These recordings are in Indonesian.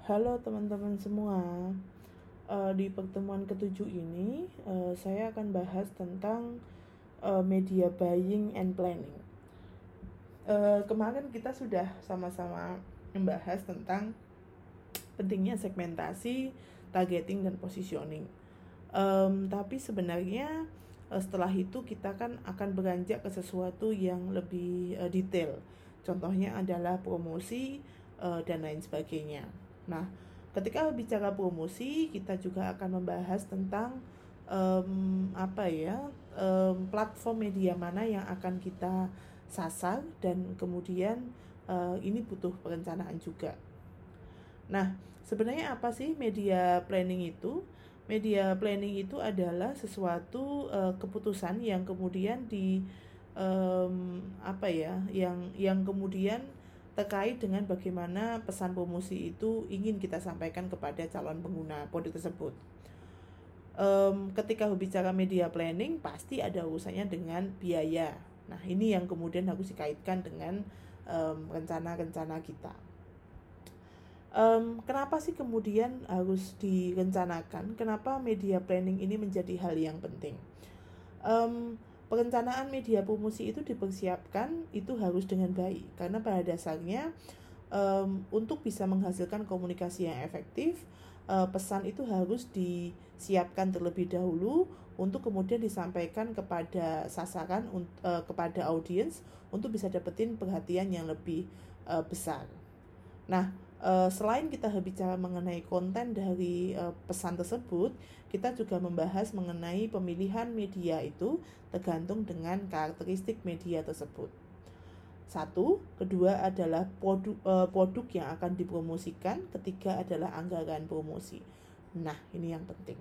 Halo teman-teman semua. Uh, di pertemuan ketujuh ini, uh, saya akan bahas tentang uh, media buying and planning. Kemarin kita sudah sama-sama membahas tentang pentingnya segmentasi, targeting dan positioning. Tapi sebenarnya setelah itu kita kan akan beranjak ke sesuatu yang lebih detail. Contohnya adalah promosi dan lain sebagainya. Nah, ketika bicara promosi, kita juga akan membahas tentang um, apa ya um, platform media mana yang akan kita sasar dan kemudian uh, ini butuh perencanaan juga. Nah, sebenarnya apa sih media planning itu? Media planning itu adalah sesuatu uh, keputusan yang kemudian di um, apa ya, yang yang kemudian terkait dengan bagaimana pesan promosi itu ingin kita sampaikan kepada calon pengguna produk tersebut. Um, ketika bicara media planning pasti ada urusannya dengan biaya. Nah ini yang kemudian harus dikaitkan dengan rencana-rencana um, kita. Um, kenapa sih kemudian harus direncanakan? Kenapa media planning ini menjadi hal yang penting? Um, perencanaan media promosi itu dipersiapkan itu harus dengan baik karena pada dasarnya um, untuk bisa menghasilkan komunikasi yang efektif uh, pesan itu harus disiapkan terlebih dahulu untuk kemudian disampaikan kepada sasaran uh, kepada audiens untuk bisa dapetin perhatian yang lebih uh, besar. Nah, Uh, selain kita bicara mengenai konten dari uh, pesan tersebut, kita juga membahas mengenai pemilihan media itu tergantung dengan karakteristik media tersebut. Satu, kedua adalah produk, uh, produk yang akan dipromosikan, ketiga adalah anggaran promosi. Nah, ini yang penting.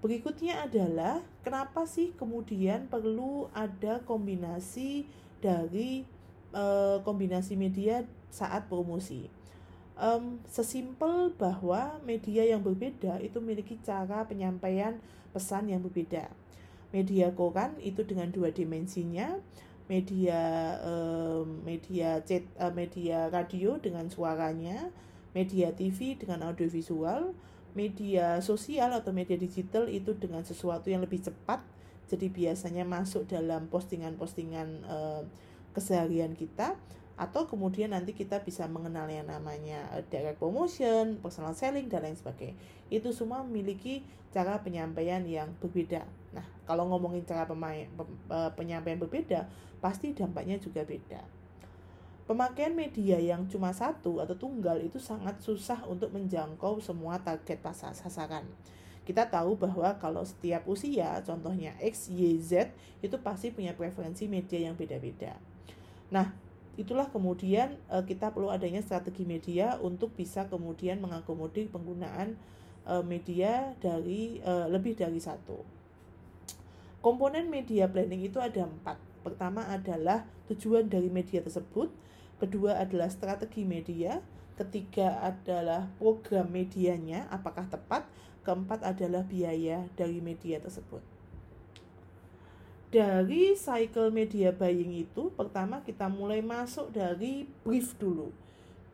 Berikutnya adalah kenapa sih kemudian perlu ada kombinasi dari uh, kombinasi media saat promosi. Um, sesimpel bahwa media yang berbeda itu memiliki cara penyampaian pesan yang berbeda. Media koran itu dengan dua dimensinya, media um, media chat, uh, media radio dengan suaranya, media TV dengan audiovisual, media sosial atau media digital itu dengan sesuatu yang lebih cepat. Jadi biasanya masuk dalam postingan-postingan uh, keseharian kita atau kemudian nanti kita bisa mengenal yang namanya uh, direct promotion, personal selling dan lain sebagainya. Itu semua memiliki cara penyampaian yang berbeda. Nah, kalau ngomongin cara uh, penyampaian berbeda, pasti dampaknya juga beda. Pemakaian media yang cuma satu atau tunggal itu sangat susah untuk menjangkau semua target pasar sasaran. Kita tahu bahwa kalau setiap usia, contohnya X, Y, Z, itu pasti punya preferensi media yang beda-beda. Nah, itulah kemudian uh, kita perlu adanya strategi media untuk bisa kemudian mengakomodir penggunaan uh, media dari uh, lebih dari satu. Komponen media planning itu ada empat. Pertama adalah tujuan dari media tersebut, kedua adalah strategi media, ketiga adalah program medianya apakah tepat, keempat adalah biaya dari media tersebut dari cycle media buying itu pertama kita mulai masuk dari brief dulu.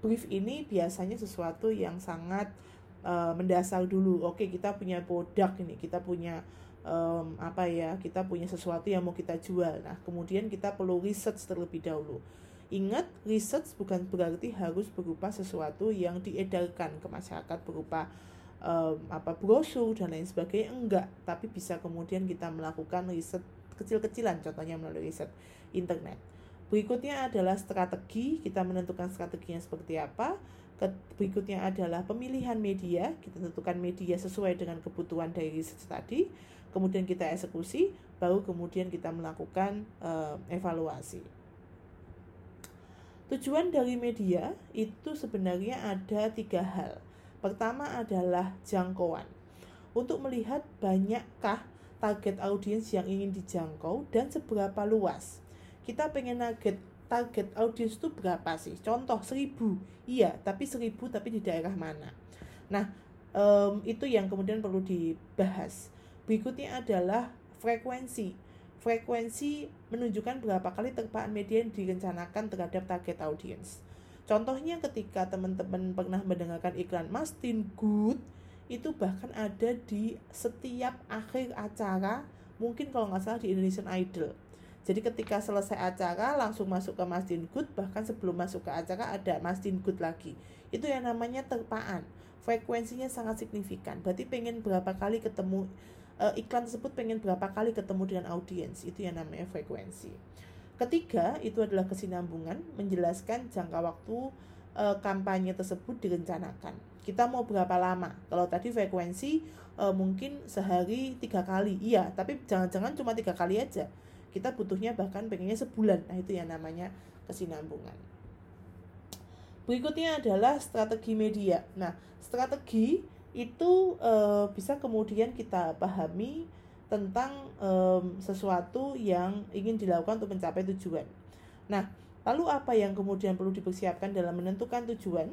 Brief ini biasanya sesuatu yang sangat uh, mendasar dulu. Oke kita punya produk ini kita punya um, apa ya kita punya sesuatu yang mau kita jual. Nah kemudian kita perlu research terlebih dahulu. Ingat research bukan berarti harus berupa sesuatu yang diedarkan ke masyarakat berupa um, apa brosur dan lain sebagainya. Enggak tapi bisa kemudian kita melakukan riset kecil-kecilan contohnya melalui riset internet. Berikutnya adalah strategi, kita menentukan strateginya seperti apa. Berikutnya adalah pemilihan media, kita tentukan media sesuai dengan kebutuhan dari riset tadi. Kemudian kita eksekusi, baru kemudian kita melakukan uh, evaluasi. Tujuan dari media itu sebenarnya ada tiga hal. Pertama adalah jangkauan. Untuk melihat banyakkah target audiens yang ingin dijangkau dan seberapa luas. Kita pengen target target audiens itu berapa sih? Contoh seribu, iya, tapi seribu tapi di daerah mana? Nah, um, itu yang kemudian perlu dibahas. Berikutnya adalah frekuensi. Frekuensi menunjukkan berapa kali terpaan media yang direncanakan terhadap target audiens. Contohnya ketika teman-teman pernah mendengarkan iklan Mastin Good, itu bahkan ada di setiap akhir acara, mungkin kalau nggak salah di Indonesian Idol. Jadi ketika selesai acara langsung masuk ke Mastin Good, bahkan sebelum masuk ke acara ada Mastin Good lagi. Itu yang namanya terpaan. Frekuensinya sangat signifikan. Berarti pengen berapa kali ketemu uh, iklan tersebut pengen berapa kali ketemu dengan audiens. Itu yang namanya frekuensi. Ketiga, itu adalah kesinambungan, menjelaskan jangka waktu e, kampanye tersebut direncanakan. Kita mau berapa lama? Kalau tadi frekuensi e, mungkin sehari tiga kali, iya, tapi jangan-jangan cuma tiga kali aja. Kita butuhnya bahkan pengennya sebulan. Nah, itu yang namanya kesinambungan. Berikutnya adalah strategi media. Nah, strategi itu e, bisa kemudian kita pahami tentang um, sesuatu yang ingin dilakukan untuk mencapai tujuan. Nah, lalu apa yang kemudian perlu dipersiapkan dalam menentukan tujuan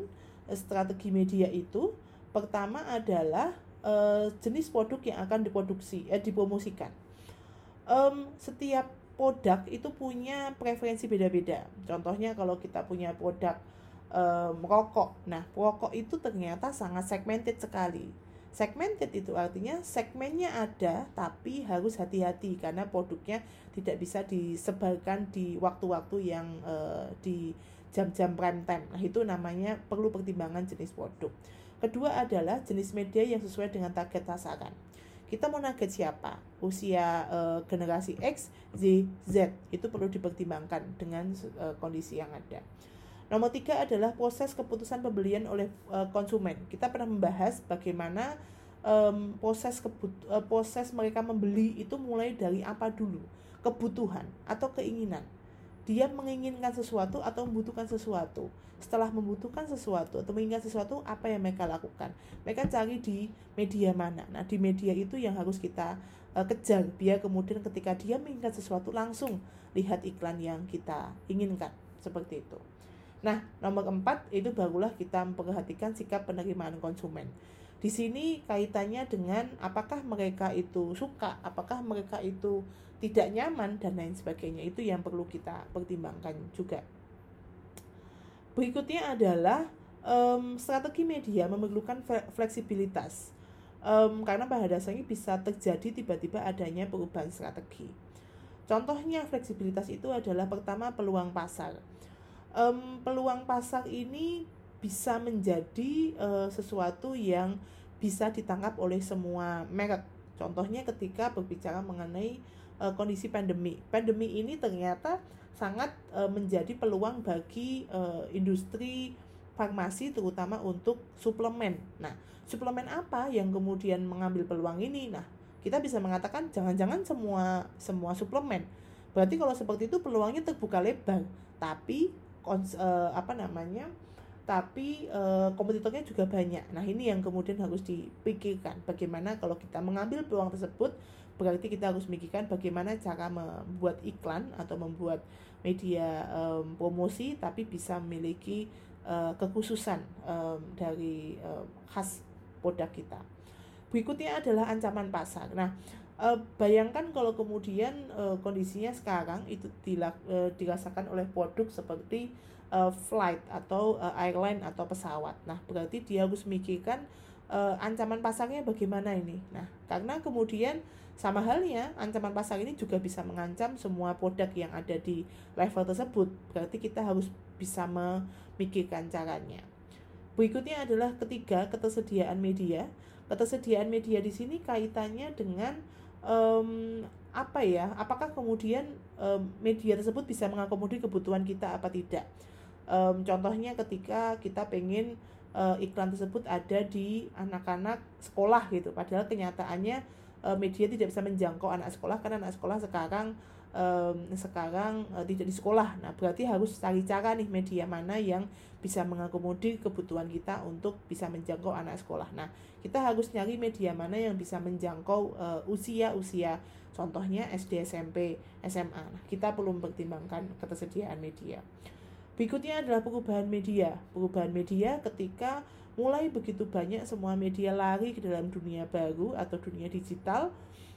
strategi media itu? Pertama adalah uh, jenis produk yang akan diproduksi, eh, dipromosikan. Um, setiap produk itu punya preferensi beda-beda. Contohnya kalau kita punya produk um, rokok, nah rokok itu ternyata sangat segmented sekali Segmented itu artinya segmennya ada tapi harus hati-hati karena produknya tidak bisa disebarkan di waktu-waktu yang uh, di jam-jam prime time. Nah, itu namanya perlu pertimbangan jenis produk. Kedua adalah jenis media yang sesuai dengan target sasaran. Kita mau target siapa? Usia uh, generasi X, Z, Z. Itu perlu dipertimbangkan dengan uh, kondisi yang ada. Nomor tiga adalah proses keputusan pembelian oleh uh, konsumen. Kita pernah membahas bagaimana um, proses kebut uh, proses mereka membeli itu mulai dari apa dulu kebutuhan atau keinginan. Dia menginginkan sesuatu atau membutuhkan sesuatu. Setelah membutuhkan sesuatu atau menginginkan sesuatu, apa yang mereka lakukan? Mereka cari di media mana. Nah, di media itu yang harus kita uh, kejar biar kemudian ketika dia menginginkan sesuatu langsung lihat iklan yang kita inginkan. Seperti itu. Nah, nomor empat itu barulah kita memperhatikan sikap penerimaan konsumen. Di sini kaitannya dengan apakah mereka itu suka, apakah mereka itu tidak nyaman dan lain sebagainya. Itu yang perlu kita pertimbangkan juga. Berikutnya adalah um, strategi media memerlukan fleksibilitas. Um, karena pada dasarnya bisa terjadi tiba-tiba adanya perubahan strategi. Contohnya fleksibilitas itu adalah pertama peluang pasar um, peluang pasar ini bisa menjadi uh, sesuatu yang bisa ditangkap oleh semua merek. Contohnya ketika berbicara mengenai uh, kondisi pandemi. Pandemi ini ternyata sangat uh, menjadi peluang bagi uh, industri farmasi terutama untuk suplemen. Nah, suplemen apa yang kemudian mengambil peluang ini? Nah, kita bisa mengatakan jangan-jangan semua semua suplemen. Berarti kalau seperti itu peluangnya terbuka lebar. Tapi kons, apa namanya tapi uh, kompetitornya juga banyak. Nah ini yang kemudian harus dipikirkan bagaimana kalau kita mengambil peluang tersebut berarti kita harus memikirkan bagaimana cara membuat iklan atau membuat media um, promosi tapi bisa memiliki uh, kekhususan um, dari um, khas produk kita. Berikutnya adalah ancaman pasar. Nah Uh, bayangkan kalau kemudian uh, kondisinya sekarang itu dilak, uh, dirasakan oleh produk seperti uh, flight atau uh, airline atau pesawat. Nah, berarti dia harus memikirkan uh, ancaman pasarnya bagaimana ini. Nah, karena kemudian sama halnya ancaman pasar ini juga bisa mengancam semua produk yang ada di level tersebut. Berarti kita harus bisa memikirkan caranya. Berikutnya adalah ketiga, ketersediaan media. Ketersediaan media di sini kaitannya dengan um, apa ya apakah kemudian um, media tersebut bisa mengakomodir kebutuhan kita apa tidak um, contohnya ketika kita pengen uh, iklan tersebut ada di anak-anak sekolah gitu padahal kenyataannya uh, media tidak bisa menjangkau anak sekolah karena anak sekolah sekarang um, sekarang uh, tidak di sekolah. Nah, berarti harus cari cara nih media mana yang bisa mengakomodir kebutuhan kita untuk bisa menjangkau anak sekolah. Nah, kita harus nyari media mana yang bisa menjangkau usia-usia contohnya SD, SMP, SMA. Nah, kita perlu mempertimbangkan ketersediaan media. Berikutnya adalah perubahan media. Perubahan media ketika mulai begitu banyak semua media lari ke dalam dunia baru atau dunia digital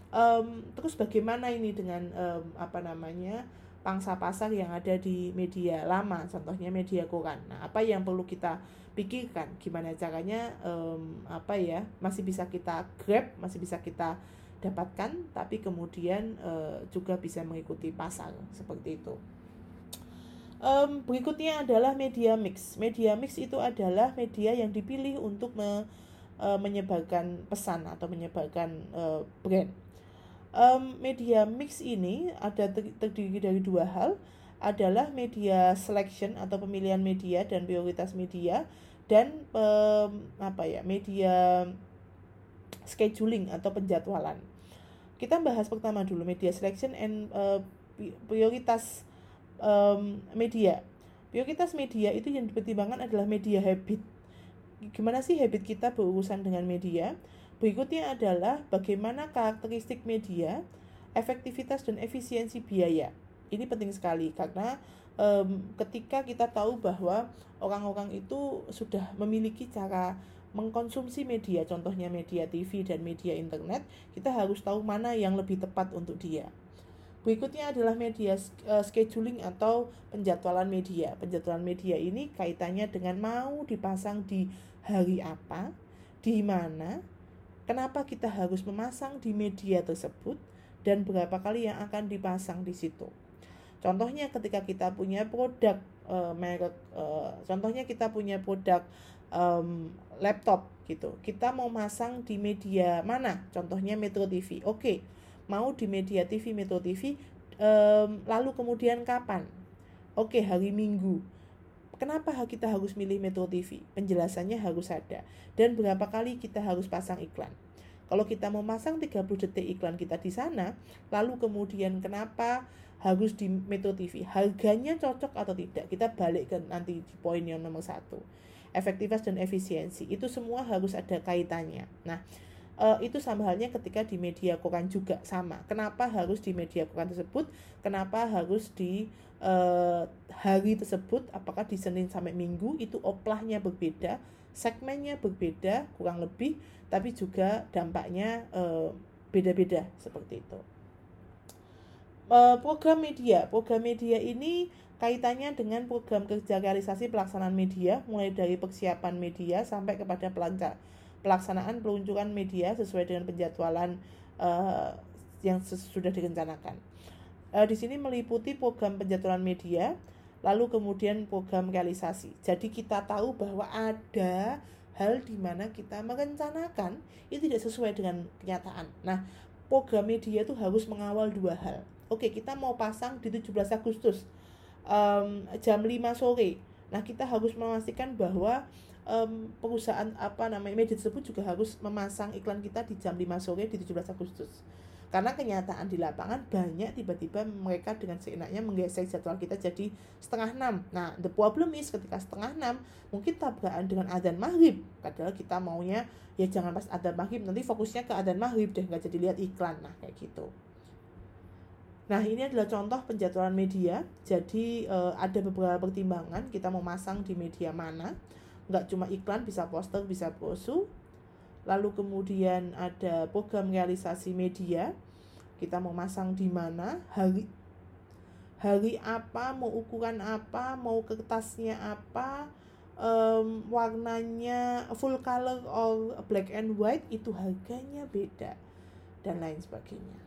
um, terus bagaimana ini dengan um, apa namanya pangsa pasar yang ada di media lama, contohnya media koran. Nah, apa yang perlu kita pikirkan? Gimana caranya um, apa ya masih bisa kita grab, masih bisa kita dapatkan, tapi kemudian uh, juga bisa mengikuti pasar seperti itu. Um, berikutnya adalah media mix. Media mix itu adalah media yang dipilih untuk me, uh, menyebarkan pesan atau menyebarkan uh, brand um, media mix ini ada terdiri dari dua hal adalah media selection atau pemilihan media dan prioritas media dan um, apa ya media scheduling atau penjadwalan. Kita bahas pertama dulu media selection and uh, prioritas um, media. Prioritas media itu yang dipertimbangkan adalah media habit. Gimana sih habit kita berurusan dengan media? Berikutnya adalah bagaimana karakteristik media, efektivitas dan efisiensi biaya. Ini penting sekali karena um, ketika kita tahu bahwa orang-orang itu sudah memiliki cara mengkonsumsi media, contohnya media TV dan media internet, kita harus tahu mana yang lebih tepat untuk dia. Berikutnya adalah media uh, scheduling atau penjadwalan media. Penjadwalan media ini kaitannya dengan mau dipasang di hari apa, di mana, Kenapa kita harus memasang di media tersebut dan berapa kali yang akan dipasang di situ? Contohnya ketika kita punya produk merek uh, contohnya kita punya produk laptop gitu. Kita mau masang di media mana? Contohnya Metro TV. Oke. Mau di media TV Metro TV um, lalu kemudian kapan? Oke, hari Minggu Kenapa kita harus milih Metro TV? Penjelasannya harus ada. Dan berapa kali kita harus pasang iklan? Kalau kita mau pasang 30 detik iklan kita di sana, lalu kemudian kenapa harus di Metro TV? Harganya cocok atau tidak? Kita balik ke nanti di poin yang nomor satu. Efektivitas dan efisiensi. Itu semua harus ada kaitannya. Nah, uh, itu sama halnya ketika di media koran juga sama. Kenapa harus di media koran tersebut? Kenapa harus di uh, hari tersebut? Apakah di Senin sampai Minggu itu oplahnya berbeda, segmennya berbeda kurang lebih, tapi juga dampaknya beda beda-beda seperti itu. Uh, program media, program media ini kaitannya dengan program kerja realisasi pelaksanaan media, mulai dari persiapan media sampai kepada pelancar pelaksanaan peluncuran media sesuai dengan penjadwalan uh, yang sudah direncanakan. Uh, di sini meliputi program penjadwalan media, lalu kemudian program realisasi. Jadi kita tahu bahwa ada hal di mana kita merencanakan itu tidak sesuai dengan kenyataan. Nah, program media itu harus mengawal dua hal. Oke, kita mau pasang di 17 Agustus um, jam 5 sore. Nah, kita harus memastikan bahwa um, perusahaan apa namanya media tersebut juga harus memasang iklan kita di jam 5 sore di 17 Agustus. Karena kenyataan di lapangan banyak tiba-tiba mereka dengan seenaknya menggeser jadwal kita jadi setengah enam. Nah, the problem is ketika setengah enam mungkin tabrakan dengan adzan maghrib. Padahal kita maunya ya jangan pas adzan maghrib nanti fokusnya ke adzan maghrib deh nggak jadi lihat iklan. Nah kayak gitu. Nah, ini adalah contoh penjadwalan media. Jadi, e, ada beberapa pertimbangan kita mau masang di media mana nggak cuma iklan bisa poster bisa brosu lalu kemudian ada program realisasi media. Kita mau masang di mana hari hari apa mau ukuran apa mau kertasnya apa um, warnanya full color or black and white itu harganya beda dan lain sebagainya.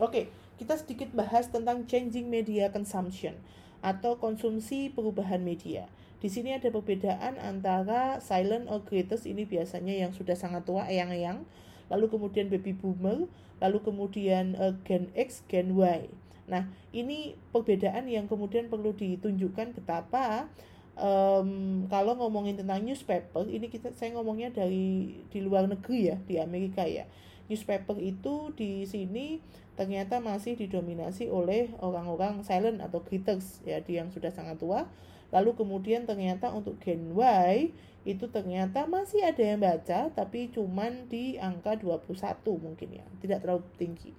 Oke kita sedikit bahas tentang changing media consumption atau konsumsi perubahan media di sini ada perbedaan antara silent or greatest ini biasanya yang sudah sangat tua eyang-eyang, lalu kemudian baby boomer, lalu kemudian uh, gen X, gen Y. Nah, ini perbedaan yang kemudian perlu ditunjukkan betapa um, kalau ngomongin tentang newspaper, ini kita saya ngomongnya dari di luar negeri ya, di Amerika ya. Newspaper itu di sini ternyata masih didominasi oleh orang-orang silent atau greeters ya, di yang sudah sangat tua Lalu kemudian ternyata untuk gen Y itu ternyata masih ada yang baca tapi cuman di angka 21 mungkin ya, tidak terlalu tinggi.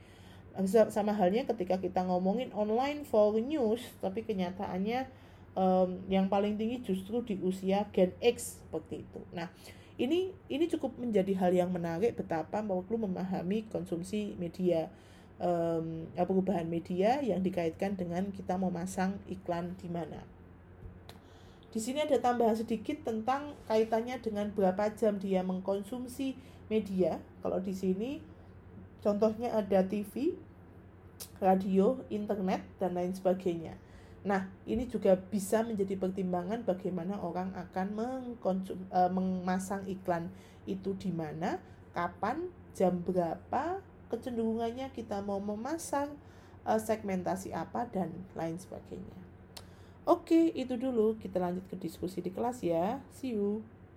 Sama halnya ketika kita ngomongin online for news tapi kenyataannya um, yang paling tinggi justru di usia gen X seperti itu. Nah, ini ini cukup menjadi hal yang menarik betapa perlu memahami konsumsi media um, perubahan media yang dikaitkan dengan kita memasang iklan di mana. Di sini ada tambahan sedikit tentang kaitannya dengan berapa jam dia mengkonsumsi media. Kalau di sini contohnya ada TV, radio, internet dan lain sebagainya. Nah, ini juga bisa menjadi pertimbangan bagaimana orang akan mengkonsum, e, memasang iklan itu di mana, kapan, jam berapa, kecenderungannya kita mau memasang e, segmentasi apa dan lain sebagainya. Oke, itu dulu. Kita lanjut ke diskusi di kelas ya. See you.